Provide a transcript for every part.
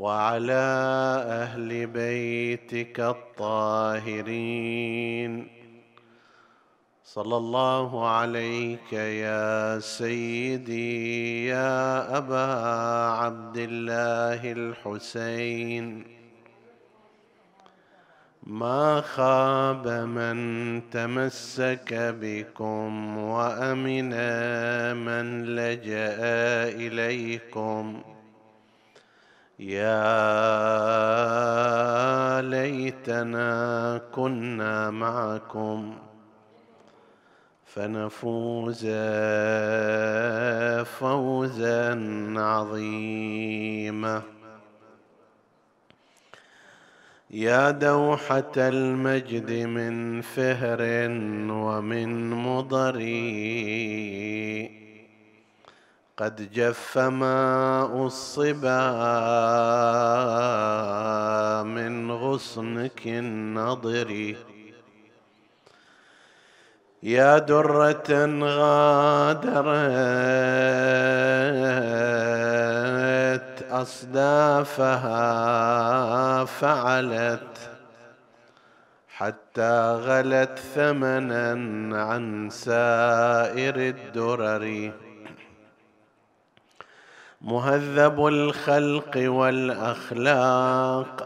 وعلى أهل بيتك الطاهرين. صلى الله عليك يا سيدي يا أبا عبد الله الحسين. ما خاب من تمسك بكم وأمن من لجأ إليكم. يا ليتنا كنا معكم فنفوز فوزا عظيما. يا دوحة المجد من فهر ومن مضري. قد جف ماء الصبا من غصنك النضر. يا درة غادرت أصدافها فعلت حتى غلت ثمنا عن سائر الدرر. مهذب الخلق والأخلاق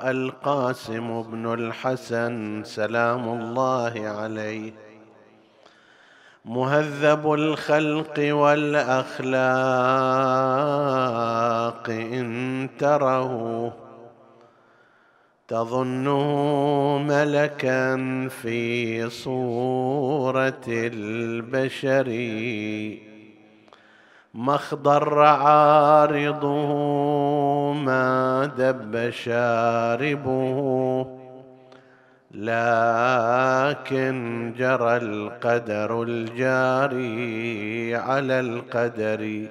القاسم بن الحسن سلام الله عليه. مهذب الخلق والأخلاق إن تره تظنه ملكا في صورة البشر. مخضر عارضه ما دب شاربه. لكن جرى القدر الجاري على القدر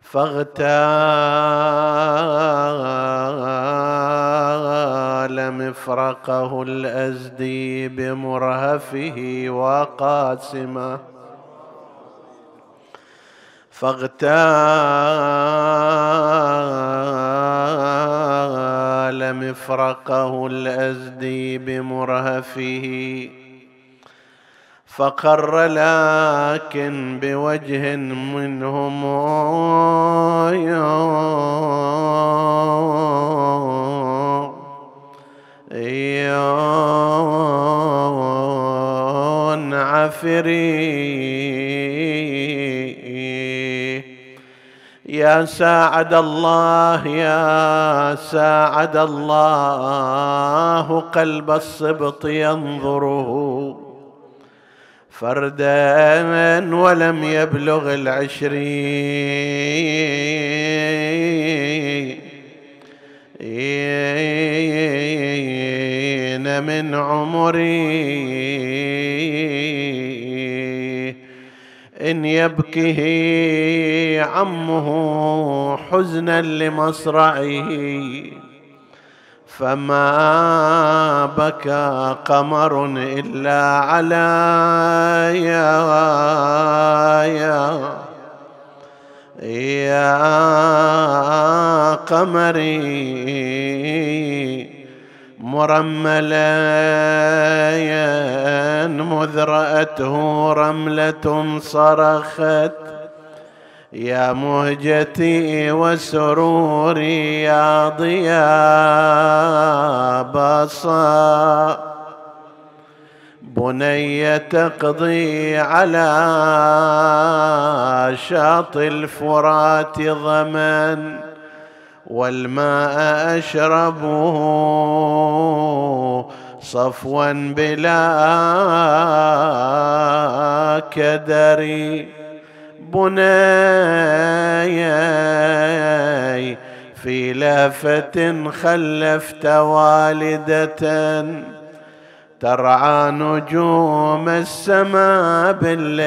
فاغتال مفرقه الأزدي بمرهفه وقاسمه. فاغتال مفرقه الأزدي بمرهفه فقر لكن بوجه منهم عفري يا ساعد الله يا ساعد الله قلب الصبط ينظره. فردا ولم يبلغ العشرين. من عمري إن يبكه عمه حزنا لمصرعه فما بكى قمر إلا على يا يا يا قمري مرملا مذ رأته رملة صرخت. يا مهجتي وسروري يا ضياء بصا بني تقضي على شاطئ الفرات ضمن. والماء أشربه صفوا بلا كدر. بني في لافة خلفت والدة. ترعى نجوم السماء بالليل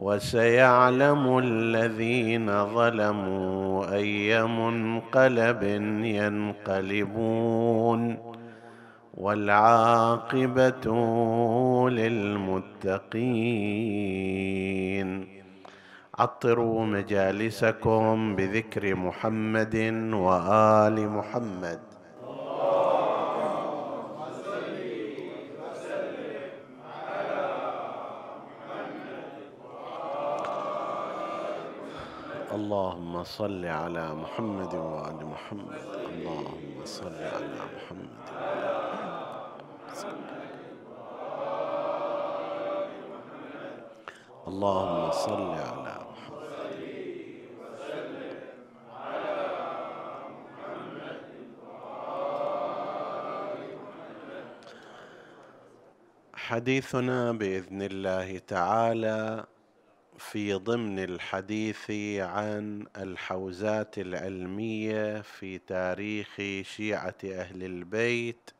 وسيعلم الذين ظلموا أي منقلب ينقلبون والعاقبة للمتقين. عطروا مجالسكم بذكر محمد وآل محمد. اللهم صل على محمد وآل محمد. اللهم صل على محمد اللهم صل على محمد. حديثنا بإذن الله تعالى في ضمن الحديث عن الحوزات العلمية في تاريخ شيعة أهل البيت.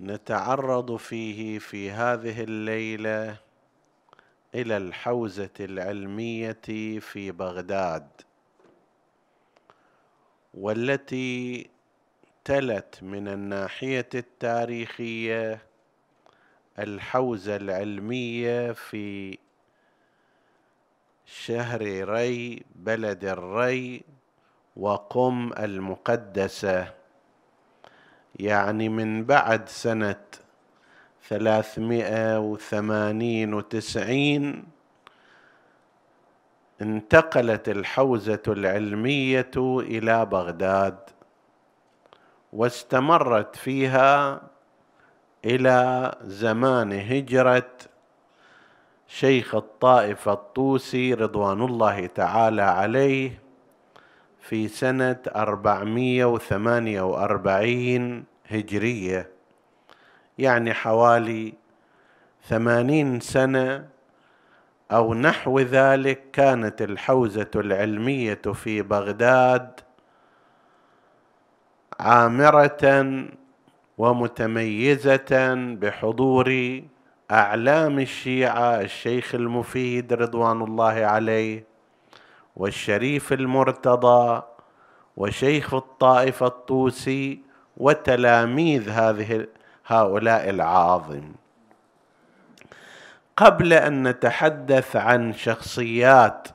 نتعرض فيه في هذه الليلة إلى الحوزة العلمية في بغداد والتي تلت من الناحية التاريخية الحوزة العلمية في شهر ري بلد الري وقم المقدسة. يعني من بعد سنة ثلاثمائة وثمانين وتسعين انتقلت الحوزة العلمية إلى بغداد واستمرت فيها إلى زمان هجرة شيخ الطائفه الطوسي رضوان الله تعالى عليه في وثمانية وأربعين هجرية. يعني حوالي ثمانين سنة أو نحو ذلك كانت الحوزة العلمية في بغداد عامرة ومتميزة بحضور أعلام الشيعة الشيخ المفيد رضوان الله عليه والشريف المرتضى وشيخ الطائفه الطوسي وتلاميذ هذه هؤلاء العاظم. قبل أن نتحدث عن شخصيات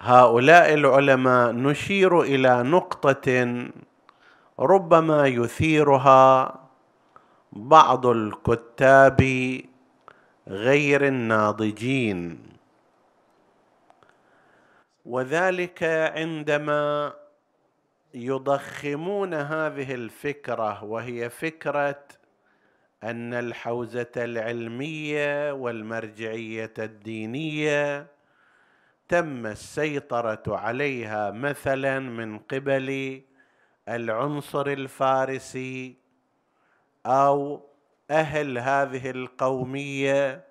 هؤلاء العلماء نشير إلى نقطة ربما يثيرها بعض الكتاب غير الناضجين. وذلك عندما يضخمون هذه الفكرة وهي فكرة أن الحوزة العلمية والمرجعية الدينية تم السيطرة عليها مثلا من قبل العنصر الفارسي أو أهل هذه القومية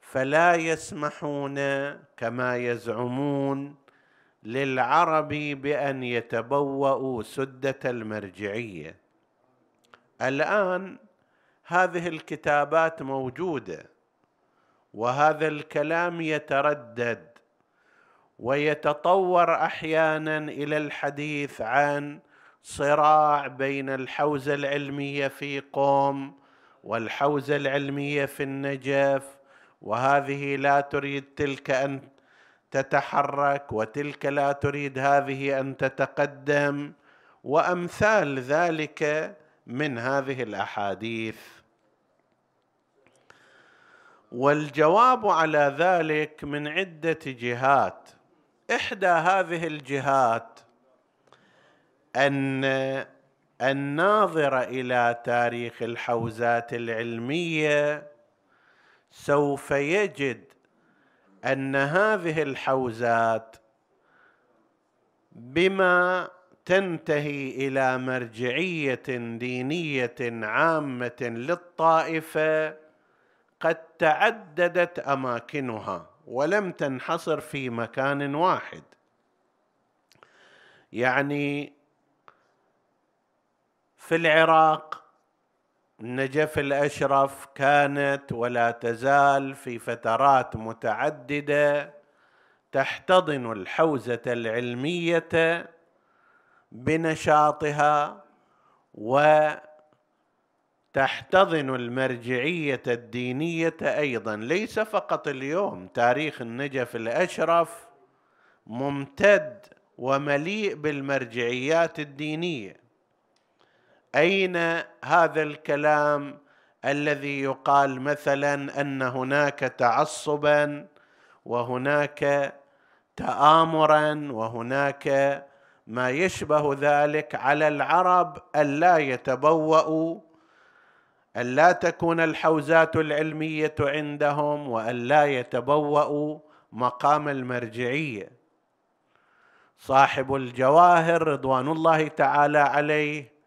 فلا يسمحون كما يزعمون للعرب بأن يتبوأوا سدة المرجعية. الآن هذه الكتابات موجودة وهذا الكلام يتردد ويتطور أحيانا إلى الحديث عن صراع بين الحوزة العلمية في قوم والحوزة العلمية في النجف وهذه لا تريد تلك أن تتحرك وتلك لا تريد هذه أن تتقدم. وأمثال ذلك من هذه الأحاديث. والجواب على ذلك من عدة جهات. إحدى هذه الجهات أن الناظر إلى تاريخ الحوزات العلمية سوف يجد أن هذه الحوزات بما تنتهي إلى مرجعية دينية عامة للطائفة قد تعددت أماكنها ولم تنحصر في مكان واحد. يعني في العراق. النجف الأشرف كانت ولا تزال في فترات متعددة تحتضن الحوزة العلمية بنشاطها وتحتضن المرجعية الدينية أيضا. ليس فقط اليوم تاريخ النجف الأشرف ممتد ومليء بالمرجعيات الدينية. أين هذا الكلام الذي يقال مثلا أن هناك تعصبا وهناك تامرا وهناك ما يشبه ذلك على العرب الا يتبوأوا ألا تكون الحوزات العلمية عندهم وألا يتبوأوا مقام المرجعية. صاحب الجواهر رضوان الله تعالى عليه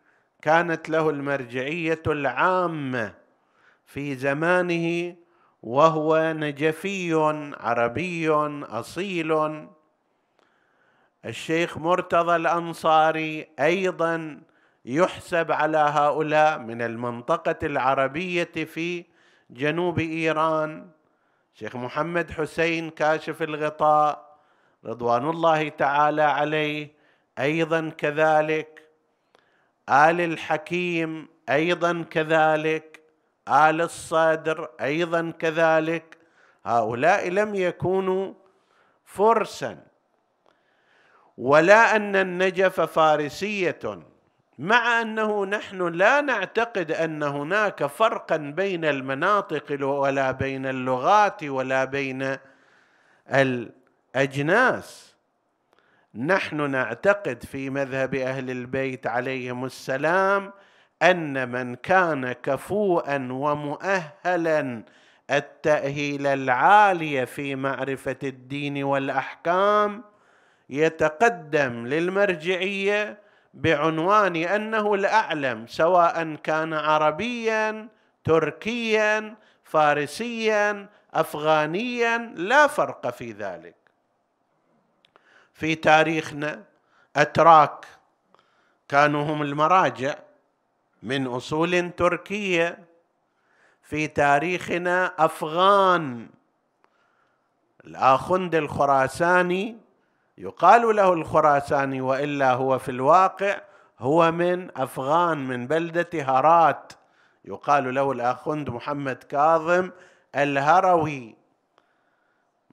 كانت له المرجعية العامة في زمانه وهو نجفي عربي أصيل. الشيخ مرتضى الأنصاري أيضا يحسب على هؤلاء من المنطقة العربية في جنوب إيران. شيخ محمد حسين كاشف الغطاء رضوان الله تعالى عليه أيضا كذلك. آل الحكيم أيضا كذلك آل الصدر أيضا كذلك. هؤلاء لم يكونوا فرسا. ولا أن النجف فارسية مع أنه نحن لا نعتقد أن هناك فرقا بين المناطق ولا بين اللغات ولا بين الأجناس. نحن نعتقد في مذهب أهل البيت عليهم السلام أن من كان كفوءا ومؤهلا التأهيل العالي في معرفة الدين والأحكام يتقدم للمرجعية بعنوان أنه الأعلم سواء كان عربيا تركيا فارسيا افغانيا لا فرق في ذلك. في تاريخنا أتراك. كانوا هم المراجع من أصول تركية. في تاريخنا أفغان. الاخند الخراساني يقال له الخراساني وإلا هو في الواقع هو من أفغان من بلدة هرات. يقال له الاخند محمد كاظم الهروي.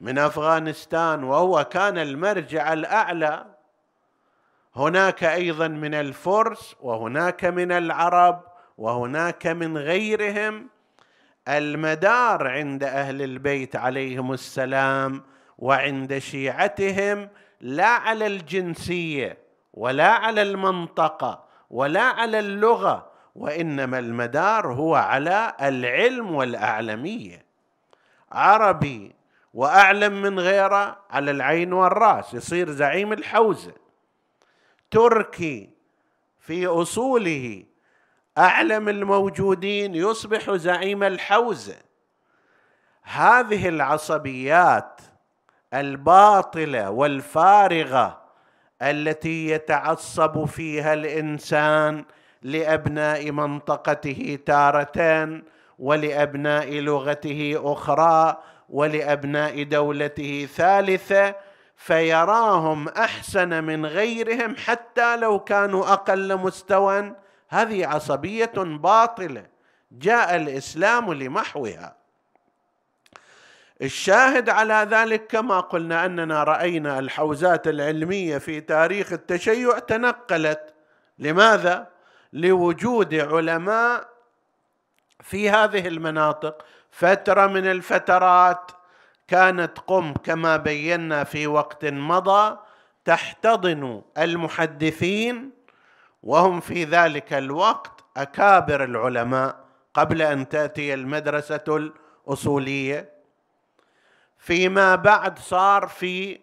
من أفغانستان وهو كان المرجع الأعلى. هناك أيضا من الفرس وهناك من العرب وهناك من غيرهم. المدار عند أهل البيت عليهم السلام وعند شيعتهم لا على الجنسية ولا على المنطقة ولا على اللغة وإنما المدار هو على العلم والأعلمية. عربي وأعلم من غيره على العين والرأس يصير زعيم الحوزه تركي في أصوله أعلم الموجودين يصبح زعيم الحوزه هذه العصبيات الباطلة والفارغة التي يتعصب فيها الإنسان لأبناء منطقته تارة ولأبناء لغته أخرى ولأبناء دولته ثالثة فيراهم أحسن من غيرهم حتى لو كانوا أقل مستوى هذه عصبية باطلة. جاء الإسلام لمحوها. الشاهد على ذلك كما قلنا أننا رأينا الحوزات العلمية في تاريخ التشيع تنقلت. لماذا؟ لوجود علماء في هذه المناطق. فترة من الفترات كانت قم كما بينا في وقت مضى تحتضن المحدثين وهم في ذلك الوقت أكابر العلماء قبل أن تأتي المدرسة الأصولية. فيما بعد صار في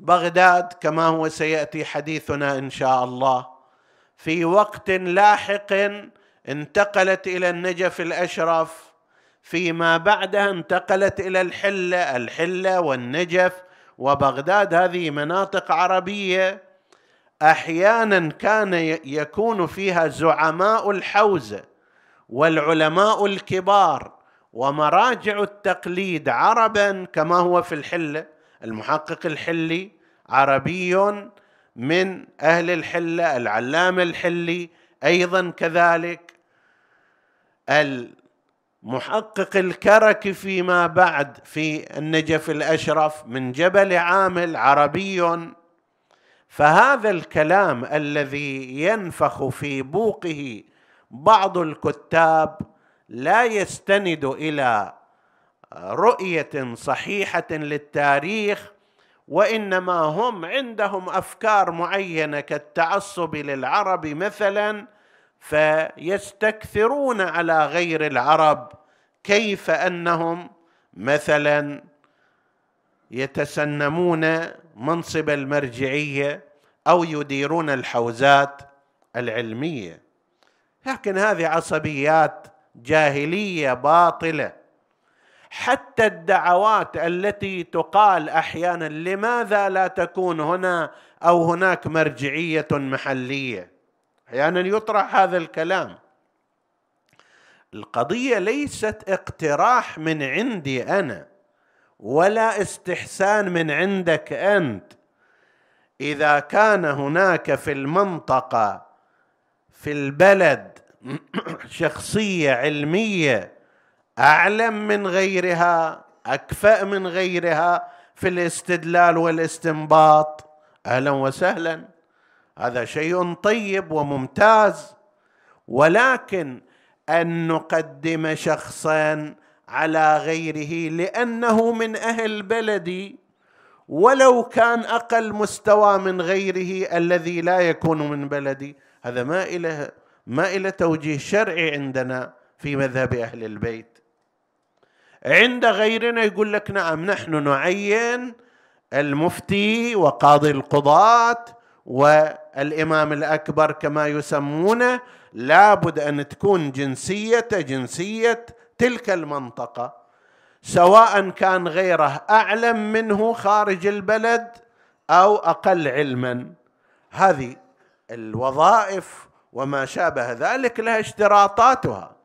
بغداد كما هو سيأتي حديثنا إن شاء الله. في وقت لاحق انتقلت إلى النجف الأشرف فيما بعدها انتقلت إلى الحلة الحلة والنجف. وبغداد هذه مناطق عربية أحيانا كان يكون فيها زعماء الحوزه والعلماء الكبار ومراجع التقليد عربا كما هو في الحلة. المحقق الحلي عربي من أهل الحلة العلامة الحلي أيضا كذلك. المحقق الكرك فيما بعد في النجف الأشرف من جبل عامل عربي فهذا الكلام الذي ينفخ في بوقه بعض الكتاب لا يستند إلى رؤية صحيحة للتاريخ وإنما هم عندهم أفكار معينة كالتعصب للعرب مثلا فيستكثرون على غير العرب كيف أنهم مثلا يتسنمون منصب المرجعية أو يديرون الحوزات العلمية. لكن هذه عصبيات جاهلية باطلة. حتى الدعوات التي تقال أحيانا لماذا لا تكون هنا أو هناك مرجعية محلية؟ أحيانا يطرح هذا الكلام. القضية ليست اقتراح من عندي أنا ولا استحسان من عندك أنت. إذا كان هناك في المنطقة في البلد شخصية علمية أعلم من غيرها أكفأ من غيرها في الاستدلال والاستنباط أهلا وسهلا. هذا شيء طيب وممتاز ولكن أن نقدم شخصا على غيره لأنه من أهل بلدي ولو كان أقل مستوى من غيره الذي لا يكون من بلدي هذا ما إله ما إلى توجيه شرعي عندنا في مذهب أهل البيت. عند غيرنا يقول لك نعم نحن نعين المفتي وقاضي القضاة والإمام الأكبر كما يسمونه لابد أن تكون جنسية جنسية تلك المنطقة سواء كان غيره أعلم منه خارج البلد أو أقل علما. هذه الوظائف وما شابه ذلك لها اشتراطاتها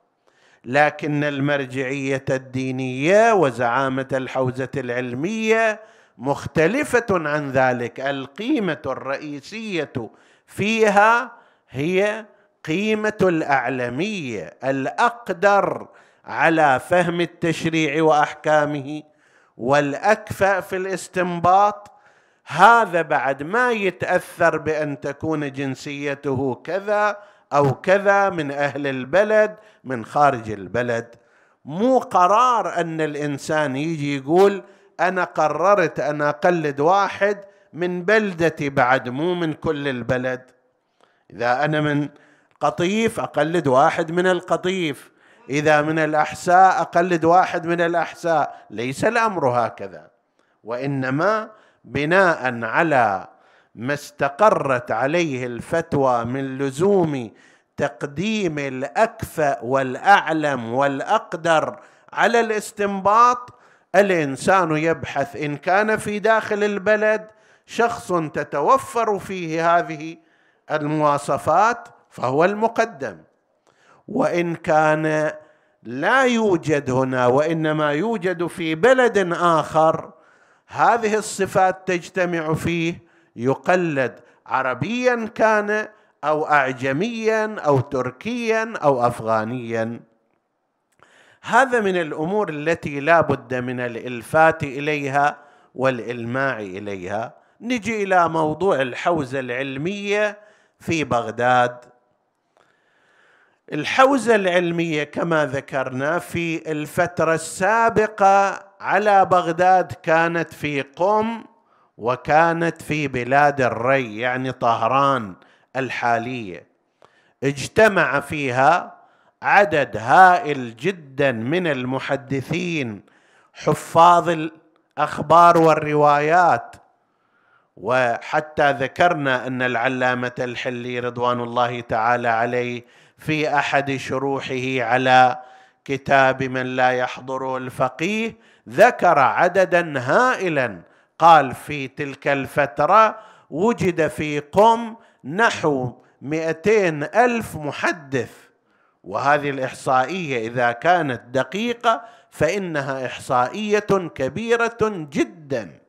لكن المرجعية الدينية وزعامة الحوزة العلمية مختلفة عن ذلك. القيمة الرئيسية فيها هي قيمة الأعلمية الأقدر على فهم التشريع وأحكامه والاكفأ في الاستنباط. هذا بعد ما يتأثر بأن تكون جنسيته كذا أو كذا من أهل البلد من خارج البلد. مو قرار أن الإنسان يجي يقول أنا قررت أن أقلد واحد من بلدتي بعد مو من كل البلد. إذا أنا من قطيف أقلد واحد من القطيف. إذا من الأحساء أقلد واحد من الأحساء. ليس الأمر هكذا. وإنما بناء على ما استقرت عليه الفتوى من لزوم تقديم الأكفأ والأعلم والأقدر على الاستنباط الإنسان يبحث إن كان في داخل البلد شخص تتوفر فيه هذه المواصفات فهو المقدم. وإن كان لا يوجد هنا وإنما يوجد في بلد آخر هذه الصفات تجتمع فيه يقلد عربيا كان أو اعجميا أو تركيا أو افغانيا. هذا من الأمور التي لا بد من الإلفات إليها والإلماع إليها. نجي إلى موضوع الحوزة العلمية في بغداد. الحوزة العلمية كما ذكرنا في الفترة السابقة على بغداد كانت في قم وكانت في بلاد الري يعني طهران الحالية. اجتمع فيها عدد هائل جدا من المحدثين حفاظ الأخبار والروايات. وحتى ذكرنا أن العلامة الحلي رضوان الله تعالى عليه في أحد شروحه على كتاب من لا يحضره الفقيه ذكر عددا هائلا. قال في تلك الفترة وجد في قم نحو مئتين ألف محدث. وهذه الإحصائية إذا كانت دقيقة فإنها إحصائية كبيرة جدا.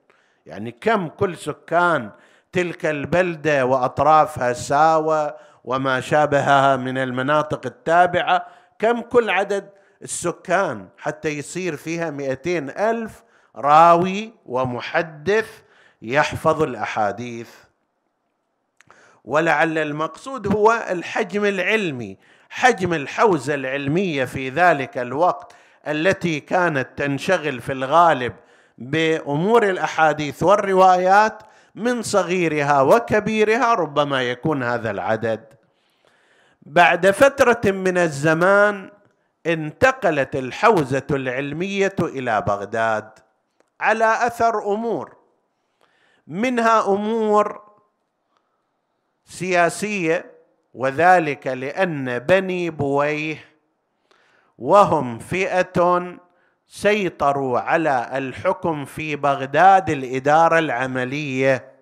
يعني كم كل سكان تلك البلدة وأطرافها ساوى وما شابهها من المناطق التابعة كم كل عدد السكان حتى يصير فيها مئتين ألف راوي ومحدث يحفظ الأحاديث. ولعل المقصود هو الحجم العلمي. حجم الحوزة العلمية في ذلك الوقت التي كانت تنشغل في الغالب بأمور الأحاديث والروايات من صغيرها وكبيرها ربما يكون هذا العدد. بعد فترة من الزمان انتقلت الحوزة العلمية إلى بغداد على أثر أمور. منها أمور سياسية وذلك لأن بني بويه وهم فئة سيطروا على الحكم في بغداد الإدارة العملية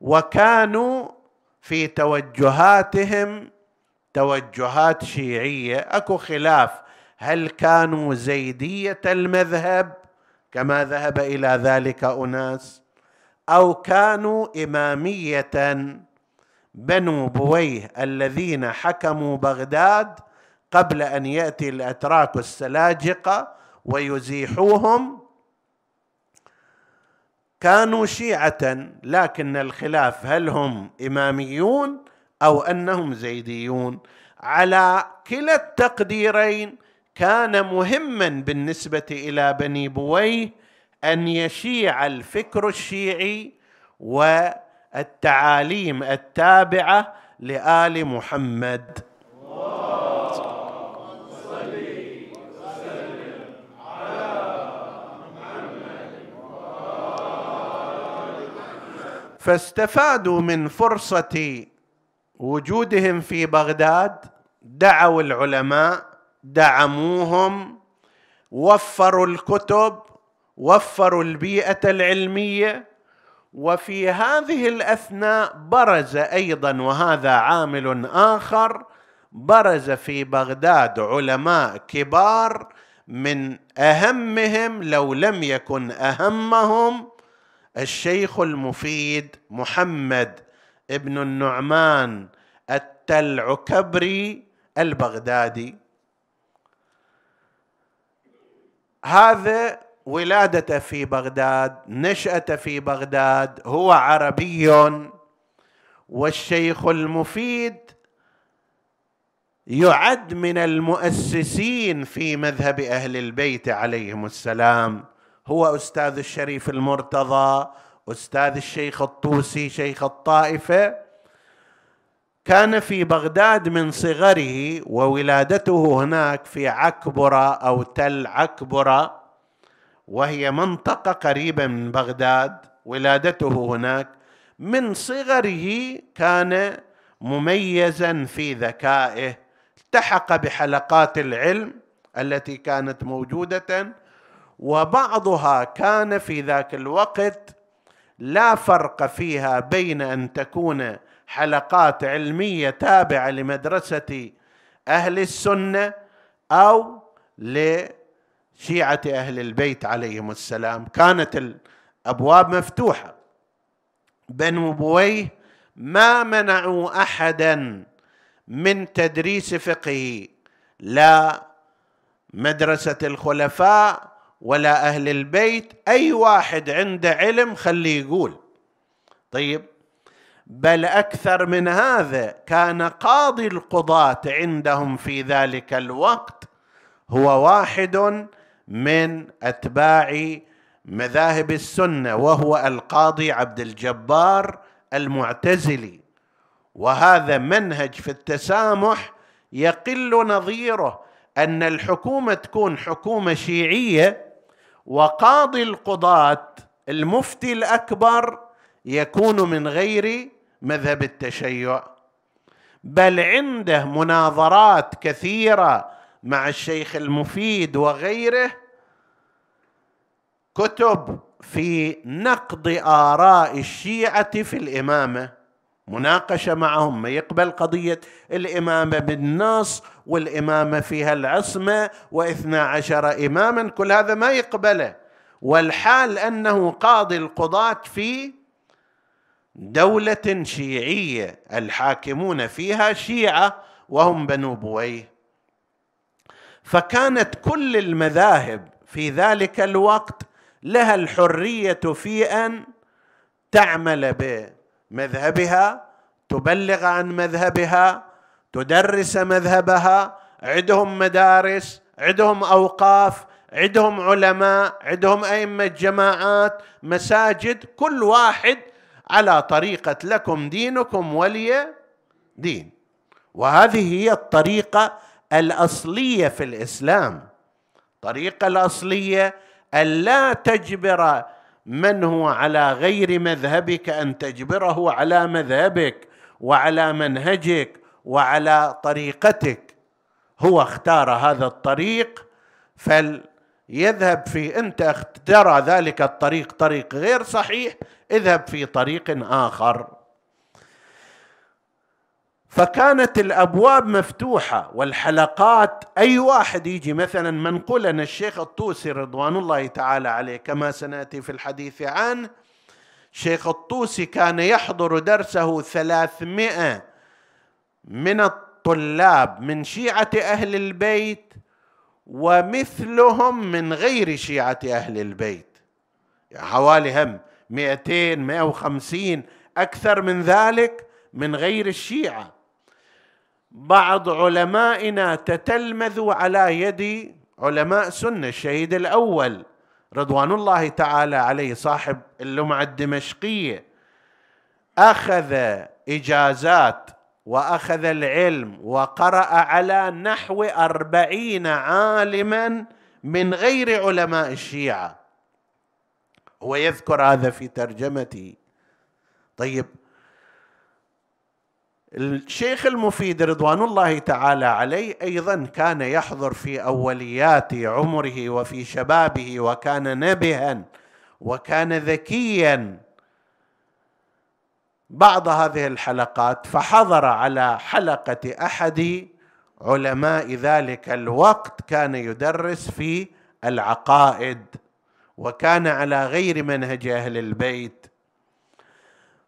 وكانوا في توجهاتهم توجهات شيعية. أكو خلاف. هل كانوا زيدية المذهب كما ذهب إلى ذلك أناس؟ أو كانوا إمامية بنو بويه الذين حكموا بغداد قبل أن يأتي الأتراك السلاجقه ويزيحوهم. كانوا شيعة لكن الخلاف هل هم إماميون أو أنهم زيديون؟ على كلا التقديرين كان مهما بالنسبة إلى بني بويه أن يشيع الفكر الشيعي والتعاليم التابعة لآل محمد. فاستفادوا من فرصة وجودهم في بغداد دعوا العلماء دعموهم وفروا الكتب وفروا البيئة العلمية وفي هذه الأثناء برز أيضا وهذا عامل آخر برز في بغداد علماء كبار من أهمهم لو لم يكن أهمهم الشيخ المفيد محمد ابن النعمان التلعكبري البغدادي. هذا ولادته في بغداد نشأته في بغداد هو عربي. والشيخ المفيد يعد من المؤسسين في مذهب أهل البيت عليهم السلام. هو أستاذ الشريف المرتضى أستاذ الشيخ الطوسي شيخ الطائفة. كان في بغداد من صغره وولادته هناك في عكبرة أو تل عكبرة. وهي منطقة قريبة من بغداد ولادته هناك. من صغره كان مميزا في ذكائه. التحق بحلقات العلم التي كانت موجودة وبعضها كان في ذاك الوقت لا فرق فيها بين أن تكون حلقات علمية تابعة لمدرسة أهل السنة أو لشيعه أهل البيت عليهم السلام. كانت الأبواب مفتوحة. بنو بويه ما منعوا أحدا من تدريس فقهه لا مدرسة الخلفاء ولا أهل البيت. أي واحد عنده علم خليه يقول. طيب بل أكثر من هذا كان قاضي القضاة عندهم في ذلك الوقت هو واحد من أتباع مذاهب السنة وهو القاضي عبد الجبار المعتزلي. وهذا منهج في التسامح يقل نظيره أن الحكومة تكون حكومة شيعية وقاضي القضاة المفتي الأكبر يكون من غير مذهب التشيع. بل عنده مناظرات كثيرة مع الشيخ المفيد وغيره كتب في نقد آراء الشيعة في الإمامة. مناقشة معهم ما يقبل قضية الإمامة بالنص والإمامة فيها العصمة واثنا عشر إماما كل هذا ما يقبله. والحال أنه قاضي القضاة في دولة شيعية الحاكمون فيها شيعة وهم بنو بويه. فكانت كل المذاهب في ذلك الوقت لها الحرية في أن تعمل بمذهبها تبلغ عن مذهبها تدرس مذهبها عندهم مدارس عندهم أوقاف عندهم علماء عندهم أئمة جماعات مساجد كل واحد على طريقة لكم دينكم ولي دين. وهذه هي الطريقة الأصلية في الإسلام. الطريقة الأصلية الا تجبر من هو على غير مذهبك أن تجبره على مذهبك وعلى منهجك وعلى طريقتك. هو اختار هذا الطريق فليذهب في أنت ترى ذلك الطريق طريق غير صحيح اذهب في طريق آخر. فكانت الأبواب مفتوحة والحلقات أي واحد يجي مثلا منقول أن الشيخ الطوسي رضوان الله تعالى عليه كما سنأتي في الحديث عنه شيخ الطوسي كان يحضر درسه ثلاثمائة من الطلاب من شيعة أهل البيت ومثلهم من غير شيعة أهل البيت. يعني حوالي هم 200 150 أكثر من ذلك من غير الشيعة. بعض علمائنا تتلمذوا على يد علماء سنة الشهيد الأول رضوان الله تعالى عليه صاحب اللمعة الدمشقية. أخذ إجازات وأخذ العلم وقرأ على نحو أربعين عالما من غير علماء الشيعة. هو يذكر هذا في ترجمته طيب الشيخ المفيد رضوان الله تعالى عليه أيضا كان يحضر في أوليات عمره وفي شبابه وكان نبها وكان ذكيا بعض هذه الحلقات فحضر على حلقة أحد علماء ذلك الوقت كان يدرس في العقائد وكان على غير منهج أهل البيت.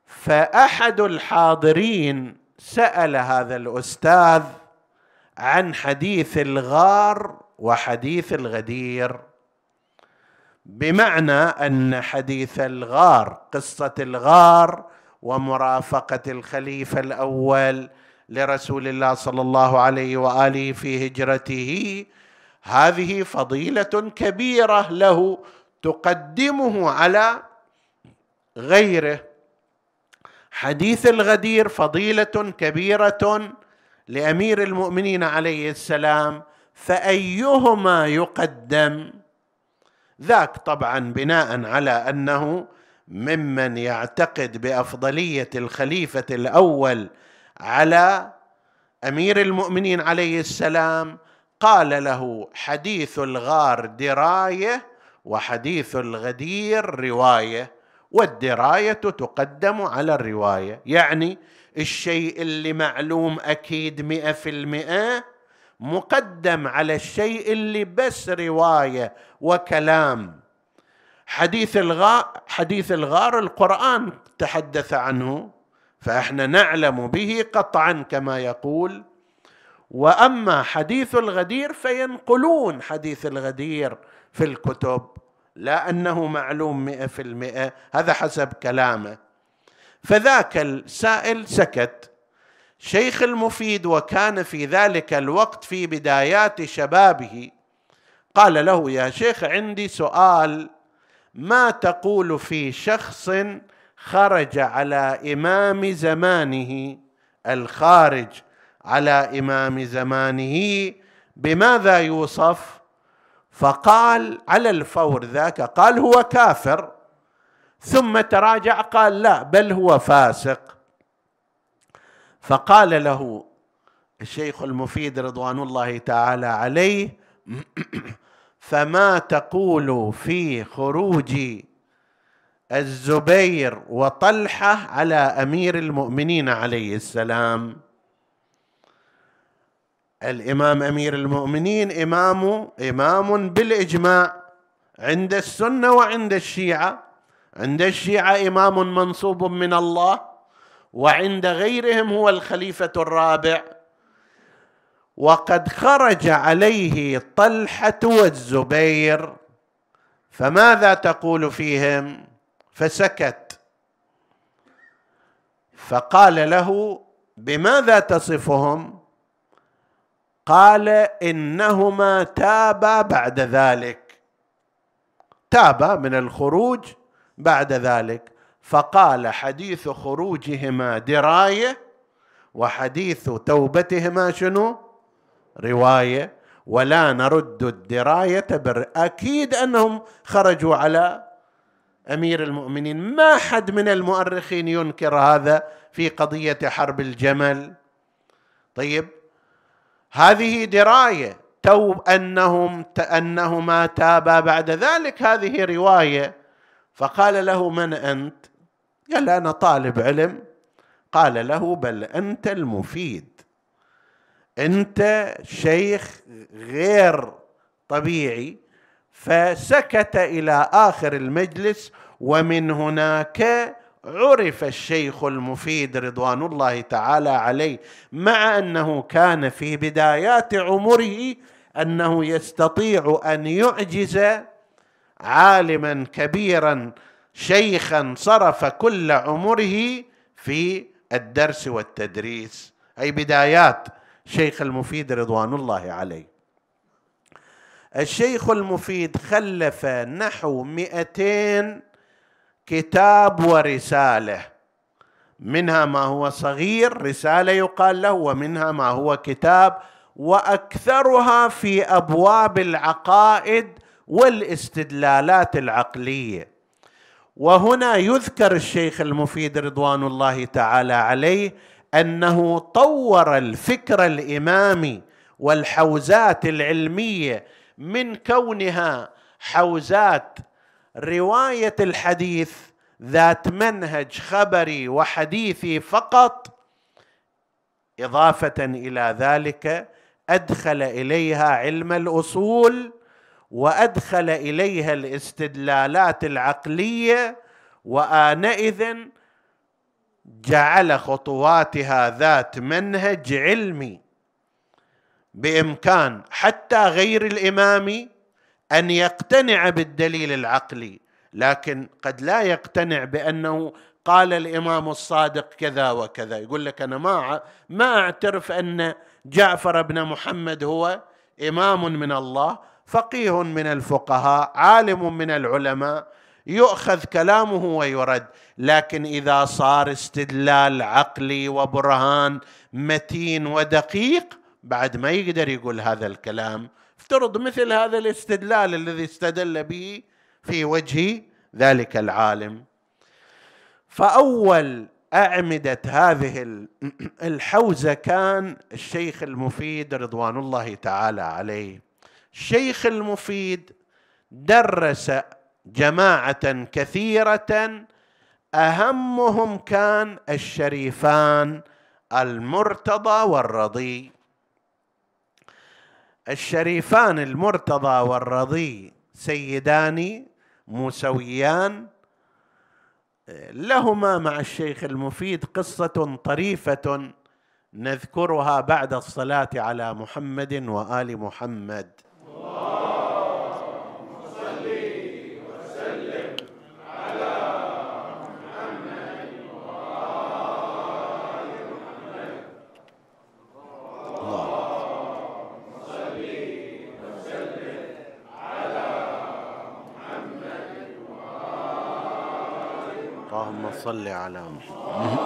فأحد الحاضرين سأل هذا الأستاذ عن حديث الغار وحديث الغدير. بمعنى أن حديث الغار قصة الغار ومرافقة الخليفة الأول لرسول الله صلى الله عليه وآله في هجرته هذه فضيلة كبيرة له تقدمه على غيره. حديث الغدير فضيلة كبيرة لأمير المؤمنين عليه السلام فأيهما يقدم؟ ذاك طبعا بناء على أنه ممن يعتقد بأفضلية الخليفة الأول على أمير المؤمنين عليه السلام قال له حديث الغار دراية وحديث الغدير رواية. والدراية تقدم على الرواية. يعني الشيء اللي معلوم أكيد مئة في المئة مقدم على الشيء اللي بس رواية وكلام. حديث الغار حديث الغار القرآن تحدث عنه فإحنا نعلم به قطعا كما يقول. وأما حديث الغدير فينقلون حديث الغدير في الكتب. لا انه معلوم مئة في المئة. هذا حسب كلامه. فذاك السائل سكت. شيخ المفيد وكان في ذلك الوقت في بدايات شبابه. قال له يا شيخ عندي سؤال. ما تقول في شخص خرج على إمام زمانه؟ الخارج على إمام زمانه. بماذا يوصف؟ فقال على الفور ذاك قال هو كافر. ثم تراجع قال لا بل هو فاسق. فقال له الشيخ المفيد رضوان الله تعالى عليه فما تقول في خروج الزبير وطلحة على أمير المؤمنين عليه السلام؟ الإمام أمير المؤمنين امام إمام بالإجماع عند السنة وعند الشيعة. عند الشيعة إمام منصوب من الله وعند غيرهم هو الخليفة الرابع. وقد خرج عليه طلحة والزبير. فماذا تقول فيهم؟ فسكت. فقال له بماذا تصفهم؟ قال إنهما تابا بعد ذلك. تابا من الخروج بعد ذلك. فقال حديث خروجهما دراية وحديث توبتهما شنو؟ رواية. ولا نرد الدراية بر أكيد أنهم خرجوا على أمير المؤمنين. ما حد من المؤرخين ينكر هذا في قضية حرب الجمل. طيب هذه دراية. تو أنهم أنهما تابا بعد ذلك هذه رواية. فقال له من أنت؟ قال أنا طالب علم. قال له بل أنت المفيد. أنت شيخ غير طبيعي. فسكت إلى آخر المجلس ومن هناك عرف الشيخ المفيد رضوان الله تعالى عليه مع أنه كان في بدايات عمره أنه يستطيع أن يعجز عالما كبيرا شيخا صرف كل عمره في الدرس والتدريس. أي بدايات شيخ المفيد رضوان الله عليه. الشيخ المفيد خلف نحو مئتين كتاب ورسالة. منها ما هو صغير رسالة يقال له ومنها ما هو كتاب. وأكثرها في أبواب العقائد والاستدلالات العقلية. وهنا يذكر الشيخ المفيد رضوان الله تعالى عليه أنه طور الفكر الإمامي والحوزات العلمية من كونها حوزات رواية الحديث ذات منهج خبري وحديثي فقط إضافة إلى ذلك أدخل إليها علم الأصول وأدخل إليها الاستدلالات العقلية وآنئذ جعل خطواتها ذات منهج علمي بإمكان حتى غير الامام أن يقتنع بالدليل العقلي لكن قد لا يقتنع بأنه قال الإمام الصادق كذا وكذا. يقول لك أنا ما ما أعترف أن جعفر بن محمد هو إمام من الله فقيه من الفقهاء عالم من العلماء يؤخذ كلامه ويرد. لكن إذا صار استدلال عقلي وبرهان متين ودقيق بعد ما يقدر يقول هذا الكلام افترض مثل هذا الاستدلال الذي استدل به في وجه ذلك العالم. فأول أعمدة هذه الحوزة كان الشيخ المفيد رضوان الله تعالى عليه. الشيخ المفيد درس جماعة كثيرة أهمهم كان الشريفان المرتضى والرضي. الشريفان المرتضى والرضي سيدان موسويان لهما مع الشيخ المفيد قصة طريفة نذكرها بعد الصلاة على محمد وآل محمد. اللهم صل على محمد.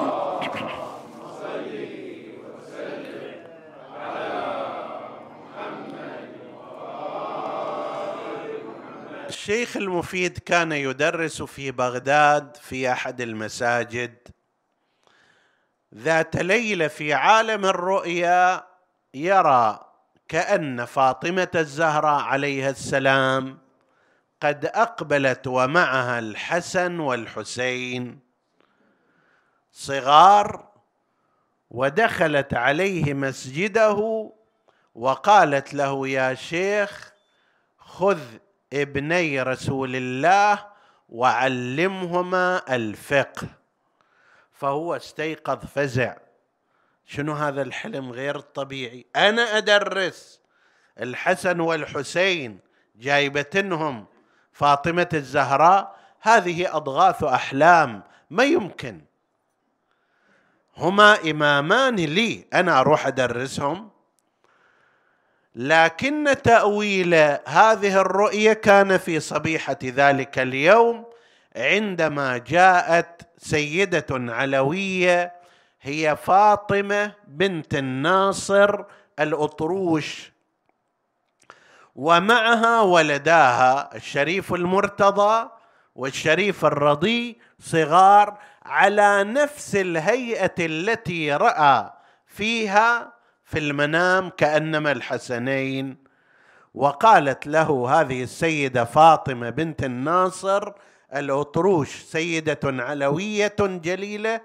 الشيخ المفيد كان يدرس في بغداد في أحد المساجد. ذات ليلة في عالم الرؤيا يرى كأن فاطمة الزهراء عليها السلام قد أقبلت ومعها الحسن والحسين. صغار ودخلت عليه مسجده وقالت له يا شيخ خذ ابني رسول الله وعلمهما الفقه. فهو استيقظ فزع. شنو هذا الحلم غير الطبيعي أنا أدرس. الحسن والحسين جايبتنهم. فاطمة الزهراء هذه أضغاث أحلام ما يمكن. هما إمامان لي أنا أروح أدرسهم. لكن تأويل هذه الرؤية كان في صبيحة ذلك اليوم عندما جاءت سيدة علوية هي فاطمة بنت الناصر الأطروش. ومعها ولداها الشريف المرتضى والشريف الرضي صغار على نفس الهيئة التي رأى فيها في المنام كأنما الحسنين. وقالت له هذه السيدة فاطمة بنت الناصر الاطروش سيدة علوية جليلة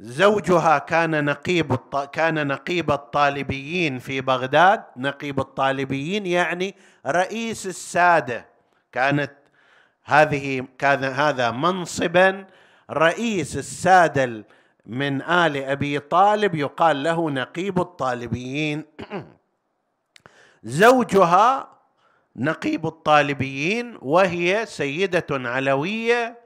زوجها كان نقيب كان نقيب الطالبيين في بغداد. نقيب الطالبيين يعني رئيس السادة. كانت هذه كان هذا منصبا رئيس السادة من آل أبي طالب. يقال له نقيب الطالبيين. زوجها نقيب الطالبيين وهي سيدة علوية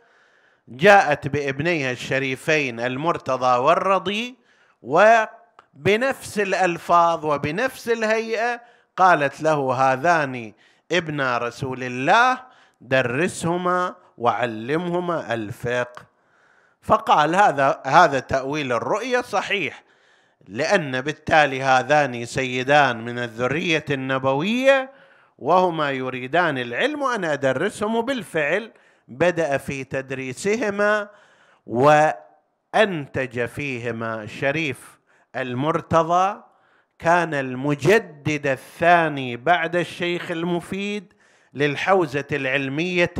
جاءت بابنيها الشريفين المرتضى والرضي وبنفس الألفاظ وبنفس الهيئة قالت له هذان ابن رسول الله درسهما وعلمهما الفقه. فقال هذا هذا تأويل الرؤيا صحيح لأن بالتالي هذان سيدان من الذرية النبوية وهما يريدان العلم وأنا أدرسهم وبالفعل بدأ في تدريسهما وأنتج فيهما الشريف المرتضى. كان المجدد الثاني بعد الشيخ المفيد للحوزة العلمية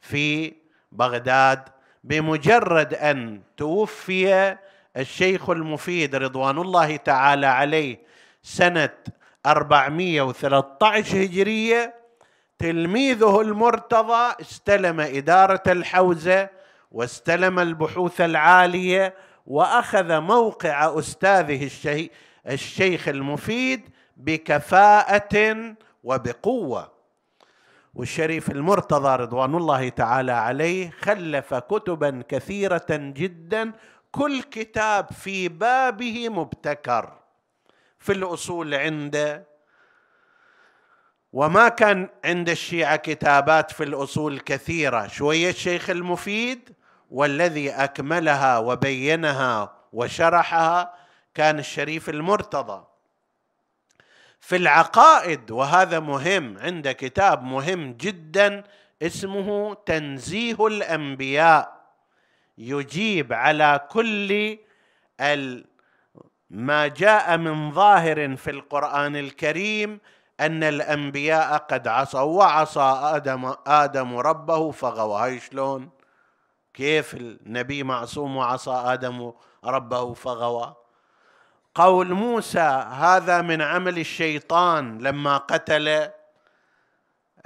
في بغداد بمجرد أن توفي الشيخ المفيد رضوان الله تعالى عليه سنة 413 هجرية تلميذه المرتضى استلم إدارة الحوزة واستلم البحوث العالية وأخذ موقع أستاذه الشيخ المفيد بكفاءة وبقوة. والشريف المرتضى رضوان الله تعالى عليه خلف كتبا كثيرة جدا كل كتاب في بابه مبتكر. في الأصول عنده وما كان عند الشيعة كتابات في الأصول كثيرة. شوية الشيخ المفيد والذي أكملها وبينها وشرحها كان الشريف المرتضى. في العقائد وهذا مهم عند كتاب مهم جدا اسمه تنزيه الأنبياء. يجيب على كل ما جاء من ظاهر في القرآن الكريم أن الأنبياء قد عصوا وعصى آدم آدم ربه فغوى. هاي شلون؟ كيف النبي معصوم وعصى آدم ربه فغوى؟ قول موسى هذا من عمل الشيطان لما قتل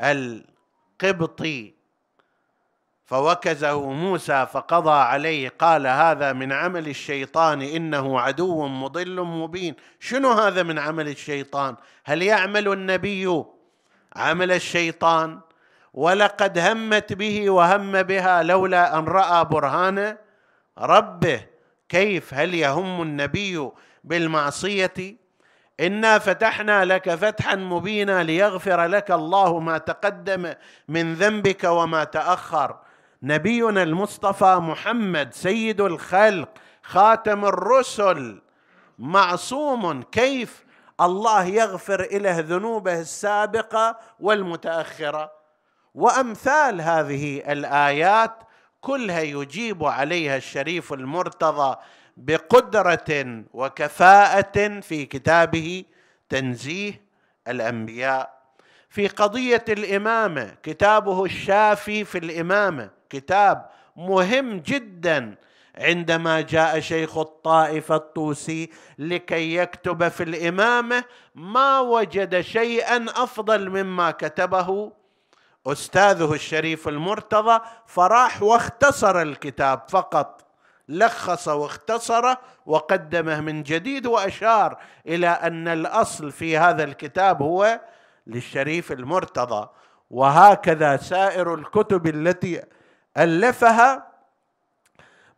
القبطي فوكزه موسى فقضى عليه قال هذا من عمل الشيطان إنه عدو مضل مبين. شنو هذا من عمل الشيطان؟ هل يعمل النبي عمل الشيطان؟ ولقد همت به وهم بها لولا أن رأى برهان ربه. كيف؟ هل يهم النبي بالمعصية؟ إنا فتحنا لك فتحا مبينا ليغفر لك الله ما تقدم من ذنبك وما تأخر. نبينا المصطفى محمد سيد الخلق خاتم الرسل. معصوم كيف الله يغفر له ذنوبه السابقة والمتأخرة. وأمثال هذه الآيات كلها يجيب عليها الشريف المرتضى بقدرة وكفاءة في كتابه تنزيه الأنبياء. في قضية الإمامة كتابه الشافي في الإمامة كتاب مهم جدا عندما جاء شيخ الطائفة الطوسي لكي يكتب في الإمامة ما وجد شيئا أفضل مما كتبه أستاذه الشريف المرتضى فراح واختصر الكتاب فقط لخص واختصره وقدمه من جديد وأشار إلى أن الأصل في هذا الكتاب هو للشريف المرتضى. وهكذا سائر الكتب التي ألفها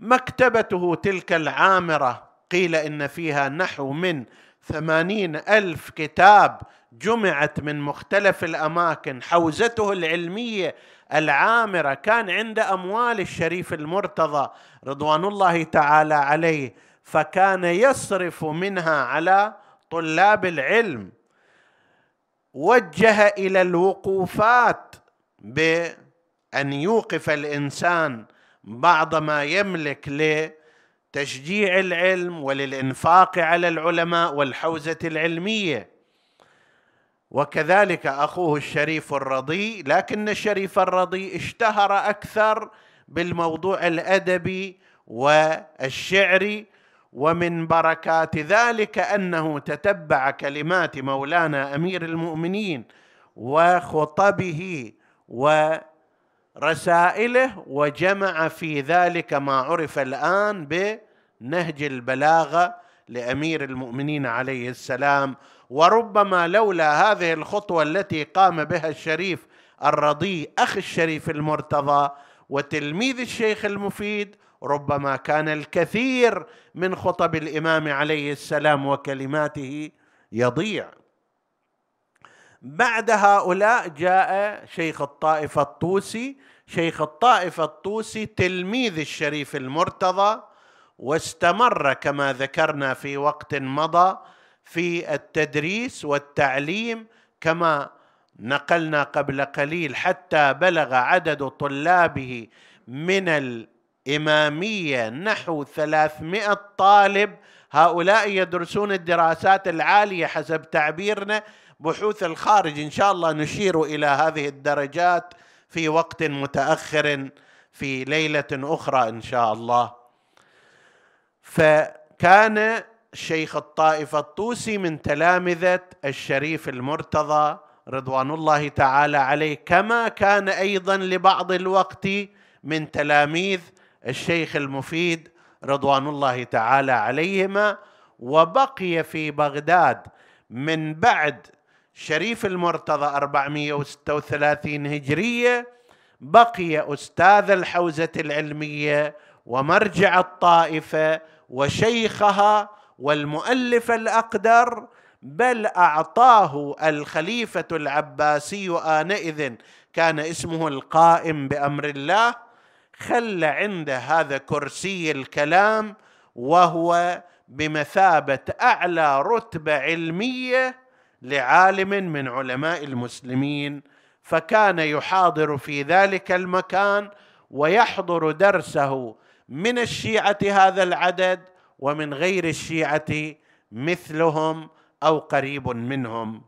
مكتبته تلك العامرة. قيل إن فيها نحو من ثمانين ألف كتاب جمعت من مختلف الأماكن. حوزته العلمية العامرة كان عند أموال الشريف المرتضى رضوان الله تعالى عليه فكان يصرف منها على طلاب العلم. وجه إلى الوقوفات بأن يوقف الإنسان بعض ما يملك لتشجيع العلم وللإنفاق على العلماء والحوزة العلمية. وكذلك أخوه الشريف الرضي لكن الشريف الرضي اشتهر أكثر بالموضوع الأدبي والشعري ومن بركات ذلك أنه تتبع كلمات مولانا أمير المؤمنين وخطبه ورسائله وجمع في ذلك ما عرف الآن بنهج البلاغه لأمير المؤمنين عليه السلام. وربما لولا هذه الخطوة التي قام بها الشريف الرضي اخ الشريف المرتضى وتلميذ الشيخ المفيد ربما كان الكثير من خطب الإمام عليه السلام وكلماته يضيع. بعد هؤلاء جاء شيخ الطائفة الطوسي. شيخ الطائفة الطوسي تلميذ الشريف المرتضى واستمر كما ذكرنا في وقت مضى في التدريس والتعليم كما نقلنا قبل قليل حتى بلغ عدد طلابه من الإمامية نحو ثلاثمائة طالب هؤلاء يدرسون الدراسات العالية حسب تعبيرنا. بحوث الخارج إن شاء الله نشير إلى هذه الدرجات في وقت متأخر في ليلة أخرى إن شاء الله. فكان شيخ الطائفة الطوسي من تلامذة الشريف المرتضى رضوان الله تعالى عليه كما كان أيضا لبعض الوقت من تلاميذ الشيخ المفيد رضوان الله تعالى عليهما وبقي في بغداد من بعد شريف المرتضى 436 هجرية بقي أستاذ الحوزة العلمية ومرجع الطائفة وشيخها والمؤلف الأقدر بل أعطاه الخليفة العباسي آنئذ كان اسمه القائم بأمر الله. خلى عنده هذا كرسي الكلام وهو بمثابة أعلى رتبة علمية لعالم من علماء المسلمين. فكان يحاضر في ذلك المكان ويحضر درسه من الشيعة هذا العدد ومن غير الشيعة مثلهم أو قريب منهم.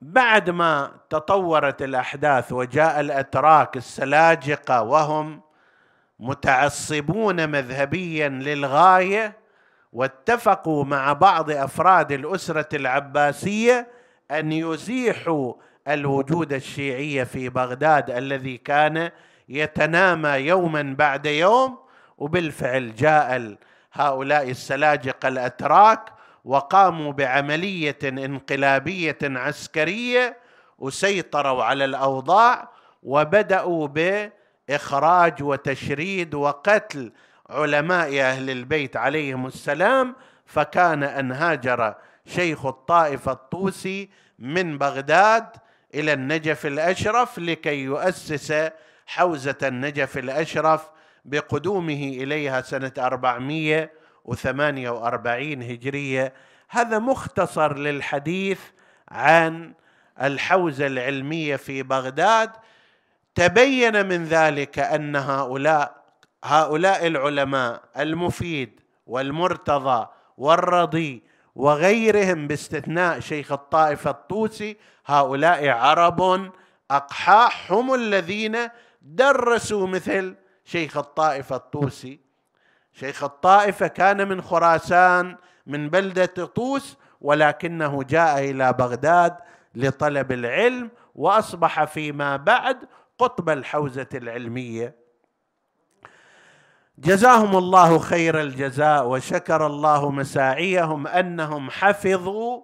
بعد ما تطورت الأحداث وجاء الأتراك السلاجقة وهم متعصبون مذهبيا للغاية واتفقوا مع بعض أفراد الأسرة العباسية أن يزيحوا الوجود الشيعي في بغداد الذي كان يتنامى يوما بعد يوم وبالفعل جاء هؤلاء السلاجقة الأتراك وقاموا بعملية انقلابية عسكرية وسيطروا على الأوضاع وبدأوا بإخراج وتشريد وقتل علماء أهل البيت عليهم السلام فكان أن هاجر شيخ الطائفه الطوسي من بغداد إلى النجف الأشرف لكي يؤسس حوزة النجف الأشرف بقدومه إليها سنة 400 وثمانية وأربعين هجرية. هذا مختصر للحديث عن الحوزة العلمية في بغداد. تبين من ذلك أن هؤلاء هؤلاء العلماء المفيد والمرتضى والرضي وغيرهم باستثناء شيخ الطائفة الطوسي هؤلاء عرب أقحاح هم الذين درسوا مثل شيخ الطائفة الطوسي. شيخ الطائفة كان من خراسان من بلدة طوس ولكنه جاء إلى بغداد لطلب العلم وأصبح فيما بعد قطب الحوزة العلمية. جزاهم الله خير الجزاء وشكر الله مساعيهم أنهم حفظوا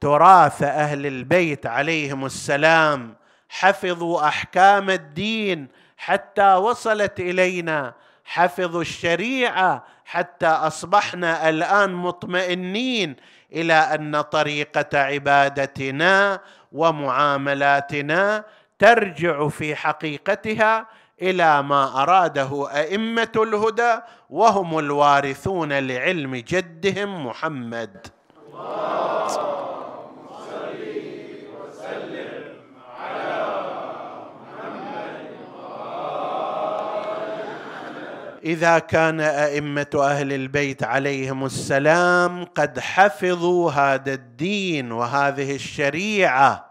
تراث أهل البيت عليهم السلام حفظوا أحكام الدين حتى وصلت إلينا. حفظوا الشريعة حتى أصبحنا الآن مطمئنين إلى أن طريقة عبادتنا ومعاملاتنا ترجع في حقيقتها إلى ما أراده أئمة الهدى وهم الوارثون لعلم جدهم محمد. إذا كان أئمة أهل البيت عليهم السلام قد حفظوا هذا الدين وهذه الشريعة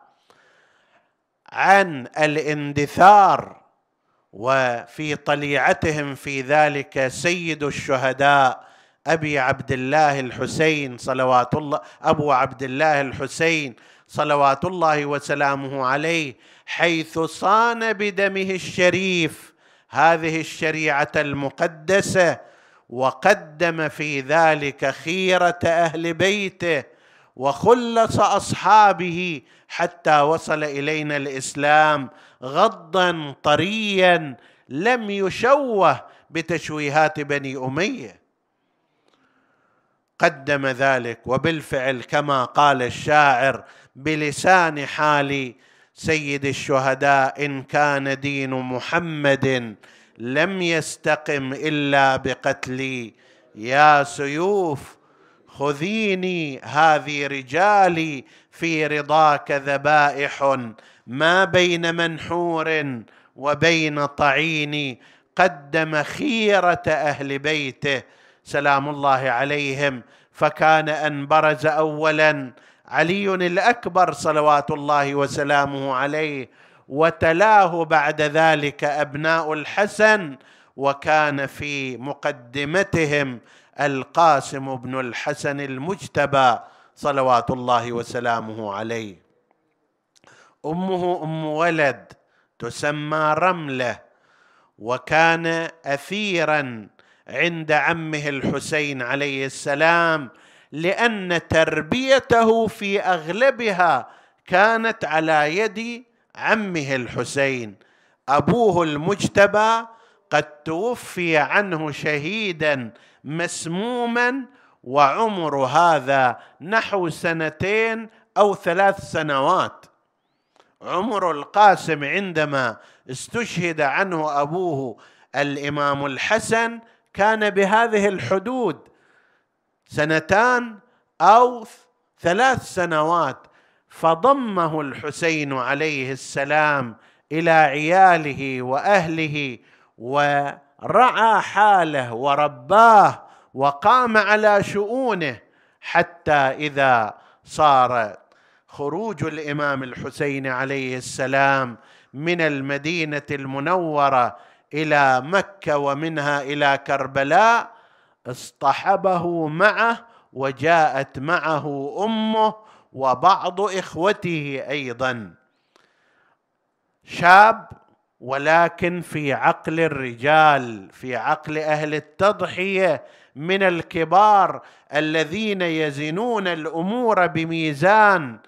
عن الاندثار وفي طليعتهم في ذلك سيد الشهداء أبي عبد الله الحسين صلوات الله أبو عبد الله الحسين صلوات الله وسلامه عليه حيث صان بدمه الشريف هذه الشريعة المقدسة وقدم في ذلك خيرة أهل بيته وخلص أصحابه حتى وصل إلينا الإسلام غضا طريا لم يشوه بتشويهات بني أمية. قدم ذلك وبالفعل كما قال الشاعر بلسان حال سيد الشهداء إن كان دين محمد لم يستقم إلا بقتلي. يا سيوف خذيني هذه رجالي في رضاك ذبائح ما بين منحور وبين طعين قدم خيرة أهل بيته. سلام الله عليهم. فكان أن برز اولا علي الأكبر صلوات الله وسلامه عليه وتلاه بعد ذلك أبناء الحسن وكان في مقدمتهم القاسم بن الحسن المجتبى صلوات الله وسلامه عليه. أمه أم ولد تسمى رملة وكان اثيرا عند عمه الحسين عليه السلام لأن تربيته في أغلبها كانت على يد عمه الحسين. أبوه المجتبى قد توفي عنه شهيدا مسموما وعمر هذا نحو سنتين أو ثلاث سنوات. عمر القاسم عندما استشهد عنه أبوه الإمام الحسن كان بهذه الحدود سنتان أو ثلاث سنوات فضمه الحسين عليه السلام إلى عياله وأهله ورعى حاله ورباه وقام على شؤونه حتى إذا صار خروج الإمام الحسين عليه السلام من المدينة المنورة إلى مكة ومنها إلى كربلاء اصطحبه معه وجاءت معه أمه وبعض إخوته أيضا. شاب ولكن في عقل الرجال في عقل أهل التضحية من الكبار الذين يزنون الأمور بميزان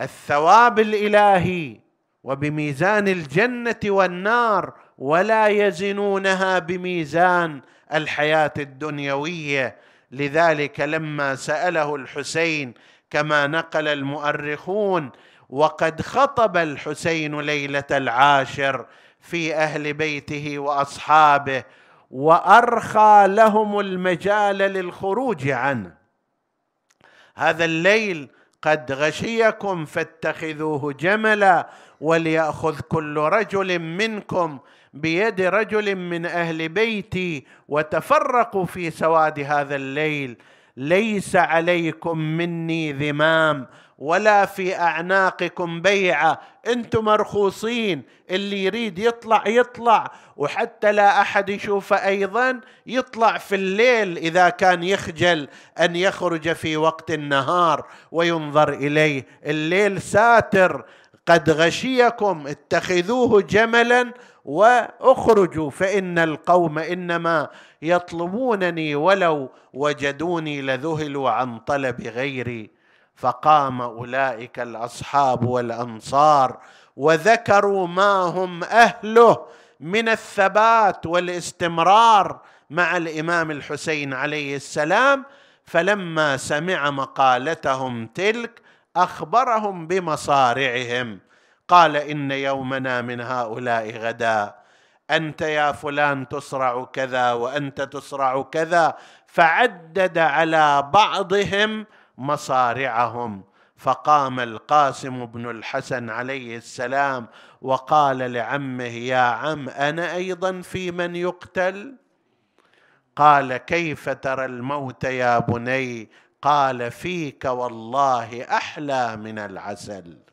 الثواب الإلهي وبميزان الجنة والنار ولا يزنونها بميزان الحياة الدنيوية. لذلك لما سأله الحسين كما نقل المؤرخون وقد خطب الحسين ليلة العاشر في أهل بيته وأصحابه وأرخى لهم المجال للخروج عنه. هذا الليل قد غشيكم فاتخذوه جملا وليأخذ كل رجل منكم بيد رجل من أهل بيتي وتفرقوا في سواد هذا الليل. ليس عليكم مني ذمام ولا في أعناقكم بيعة. أنتم مرخوصين اللي يريد يطلع يطلع. وحتى لا أحد يشوفه أيضا يطلع في الليل إذا كان يخجل أن يخرج في وقت النهار وينظر إليه. الليل ساتر. قد غشيكم اتخذوه جملا واخرجوا فإن القوم إنما يطلبونني ولو وجدوني لذهلوا عن طلب غيري. فقام أولئك الأصحاب والأنصار وذكروا ما هم أهله من الثبات والاستمرار مع الإمام الحسين عليه السلام. فلما سمع مقالتهم تلك أخبرهم بمصارعهم. قال إن يومنا من هؤلاء غدا. أنت يا فلان تصرع كذا وأنت تصرع كذا. فعدد على بعضهم مصارعهم. فقام القاسم بن الحسن عليه السلام وقال لعمه يا عم أنا أيضا في من يقتل؟ قال كيف ترى الموت يا بني؟ قال فيك والله أحلى من العسل.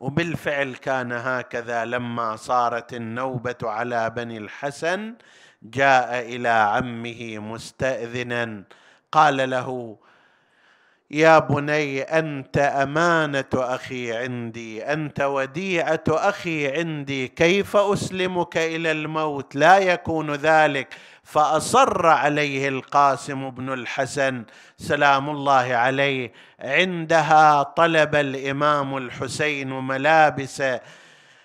وبالفعل كان هكذا لما صارت النوبة على بني الحسن جاء إلى عمه مستأذنا قال له يا بني أنت أمانة أخي عندي أنت وديعة أخي عندي كيف أسلمك إلى الموت؟ لا يكون ذلك. فأصر عليه القاسم بن الحسن سلام الله عليه. عندها طلب الإمام الحسين ملابس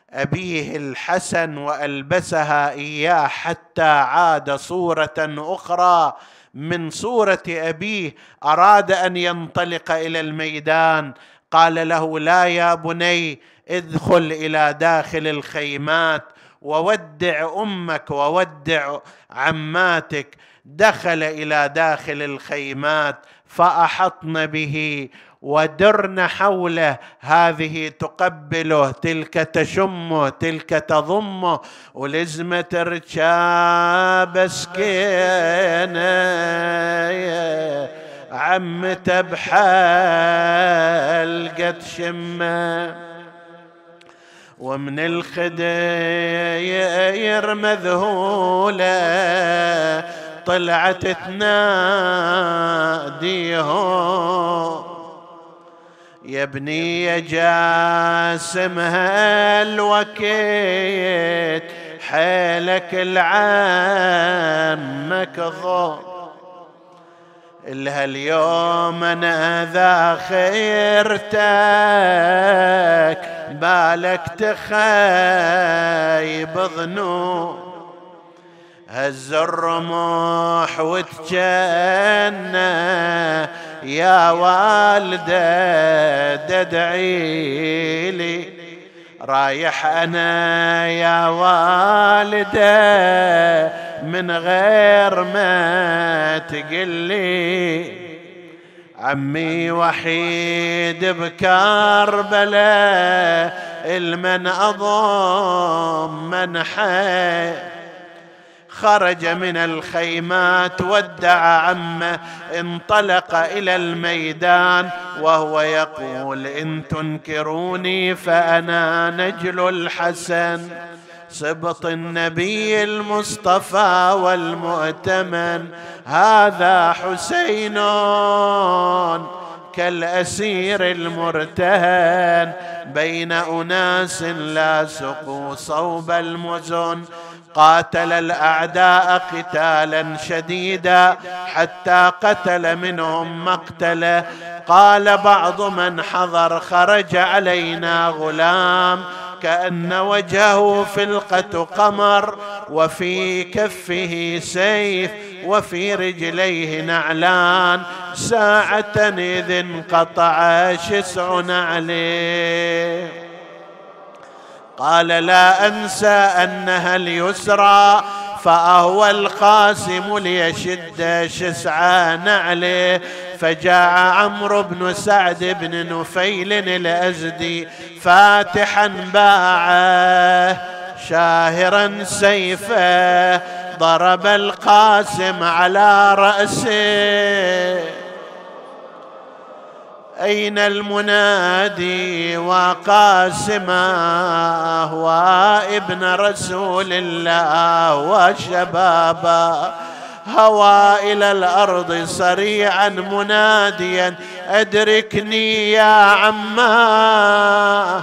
أبيه الحسن وألبسها إياه حتى عاد صورة أخرى من صورة أبيه. أراد أن ينطلق إلى الميدان. قال له لا يا بني ادخل إلى داخل الخيمات. وودع أمك وودع عماتك. دخل إلى داخل الخيمات فأحطن به ودرن حوله. هذه تقبله تلك تشمه تلك تضمه. ولزمة رجاب سكينة عمته بحلقة شمه. ومن الخدير مذهولة طلعت تناديهم يا ابني يا جاسم هالوكيت حيلك العمك ضو. إلها اليوم أنا ذا خيرتك بالك تخيب ظنون هز الرمح وتجنى يا والدة تدعي لي. رايح أنا يا والدة من غير ما تقلي. عمي وحيد بكربلاء المن أضم من حي خرج من الخيمات ودع عمه انطلق إلى الميدان وهو يقول إن تنكروني فأنا نجل الحسن. سبط النبي المصطفى والمؤتمن هذا حسين كالأسير المرتهن. بين أناس لا سقوا صوب المزن قاتل الأعداء قتالا شديدا حتى قتل منهم مقتله. قال بعض من حضر خرج علينا غلام. كأن وجهه فلقة قمر وفي كفه سيف وفي رجليه نعلان. ساعة إذ انقطع شسع نعليه. قال لا أنسى أنها اليسرى فأهوى القاسم ليشد شسعا نعله فجاء عمرو بن سعد بن نفيل الأزدي فاتحا باعه شاهرا سيفه ضرب القاسم على رأسه. أين المنادي وقاسمه؟ وابن رسول الله وشبابا هوى إلى الأرض صريعا مناديا أدركني يا عماه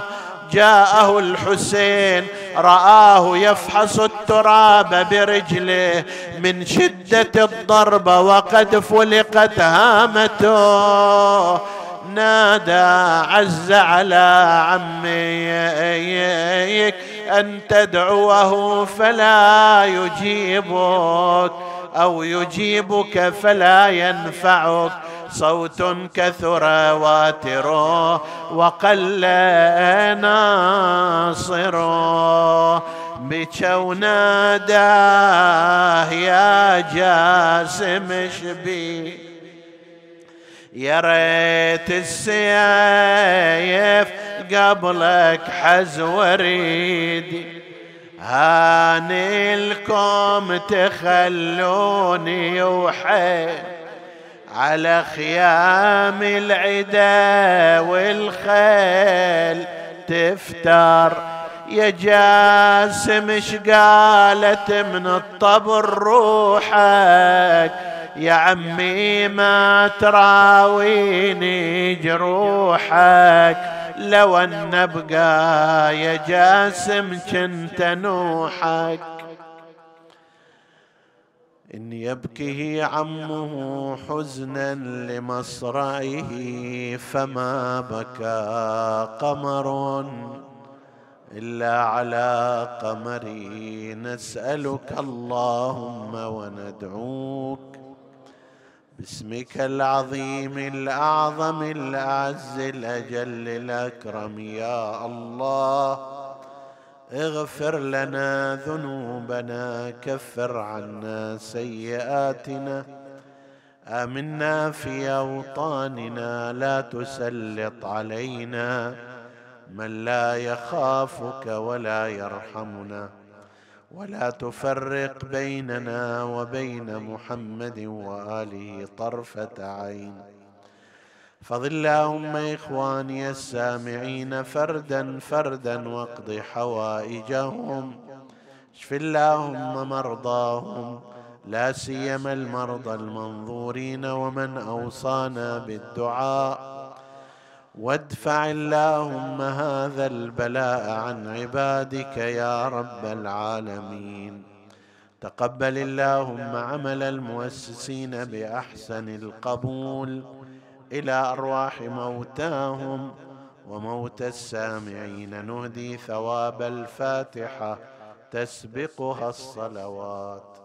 جاءه الحسين رآه يفحص التراب برجله من شدة الضرب وقد فلقت هامته. نادى عز على عميك أن تدعوه فلا يجيبك. أو يجيبك فلا ينفعك صوت كثر واتر وقل ناصر. بكو ناداه يا جاسم شبي. يا ريت السيف قبلك حز وريدي. هاني لكم تخلوني وحيد على خيام العدا والخيل. تفتر يا جاسم شقالت من الطبر روحك؟ يا عمي ما تراويني جروحك لو أن أبقى يا جاسم كنت نوحك. إن يبكيه عمه حزنا لمصرعه فما بكى قمر إلا على قمري. نسألك اللهم وندعوك باسمك العظيم الأعظم الأعز الأجل الأكرم يا الله. اغفر لنا ذنوبنا كفر عنا سيئاتنا. آمنا في أوطاننا لا تسلط علينا. من لا يخافك ولا يرحمنا. ولا تفرق بيننا وبين محمد وآله طرفة عين. فضل اللهم إخواني السامعين فردا فردا واقض حوائجهم. اشف اللهم مرضاهم لا سيما المرضى المنظورين ومن أوصانا بالدعاء. وادفع اللهم هذا البلاء عن عبادك يا رب العالمين. تقبل اللهم عمل المؤسسين بأحسن القبول إلى أرواح موتاهم وموت السامعين. نهدي ثواب الفاتحة تسبقها الصلوات.